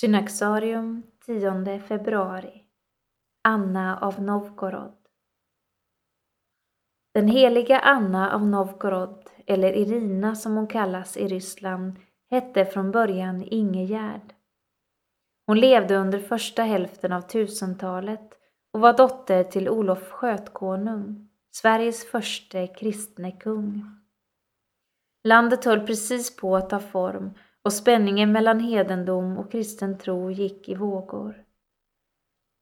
Synaxarium 10 februari Anna av Novgorod Den heliga Anna av Novgorod, eller Irina som hon kallas i Ryssland, hette från början Ingegärd. Hon levde under första hälften av 1000-talet och var dotter till Olof Skötkonung, Sveriges första kristne kung. Landet höll precis på att ta form och spänningen mellan hedendom och kristen tro gick i vågor.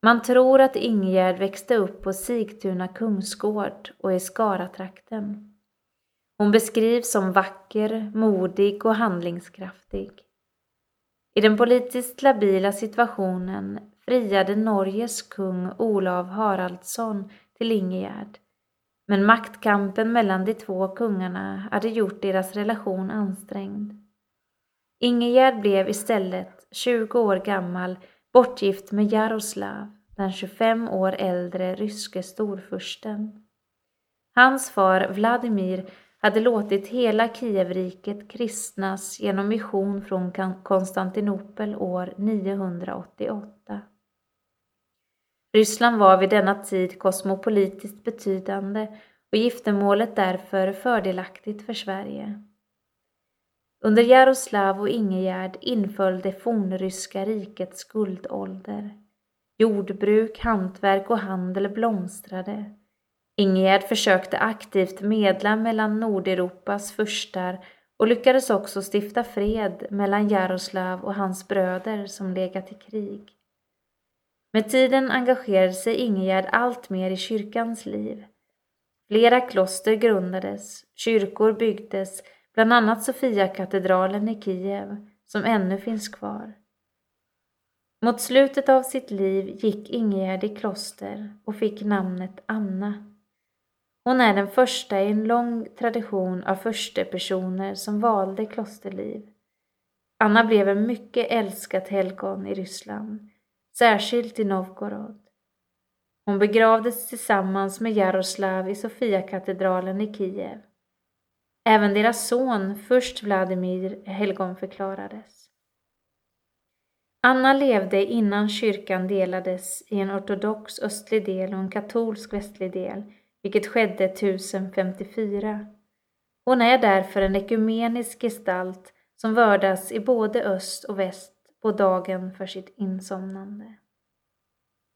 Man tror att Ingegärd växte upp på Sigtuna kungsgård och i Skaratrakten. Hon beskrivs som vacker, modig och handlingskraftig. I den politiskt labila situationen friade Norges kung Olav Haraldsson till Ingegärd. Men maktkampen mellan de två kungarna hade gjort deras relation ansträngd. Ingegärd blev istället, 20 år gammal, bortgift med Jaroslav, den 25 år äldre ryske storfursten. Hans far Vladimir hade låtit hela Kievriket kristnas genom mission från Konstantinopel år 988. Ryssland var vid denna tid kosmopolitiskt betydande och giftermålet därför fördelaktigt för Sverige. Under Jaroslav och Ingegärd inföll det fornryska rikets guldålder. Jordbruk, hantverk och handel blomstrade. Ingegärd försökte aktivt medla mellan Nordeuropas furstar och lyckades också stifta fred mellan Jaroslav och hans bröder som legat i krig. Med tiden engagerade sig Ingegärd allt mer i kyrkans liv. Flera kloster grundades, kyrkor byggdes, bland annat Sofiakatedralen i Kiev, som ännu finns kvar. Mot slutet av sitt liv gick Ingegärd i kloster och fick namnet Anna. Hon är den första i en lång tradition av förstepersoner som valde klosterliv. Anna blev en mycket älskat helgon i Ryssland, särskilt i Novgorod. Hon begravdes tillsammans med Jaroslav i Sofiakatedralen i Kiev. Även deras son, först Vladimir, helgonförklarades. Anna levde innan kyrkan delades i en ortodox östlig del och en katolsk västlig del, vilket skedde 1054. Hon är därför en ekumenisk gestalt som vördas i både öst och väst på dagen för sitt insomnande.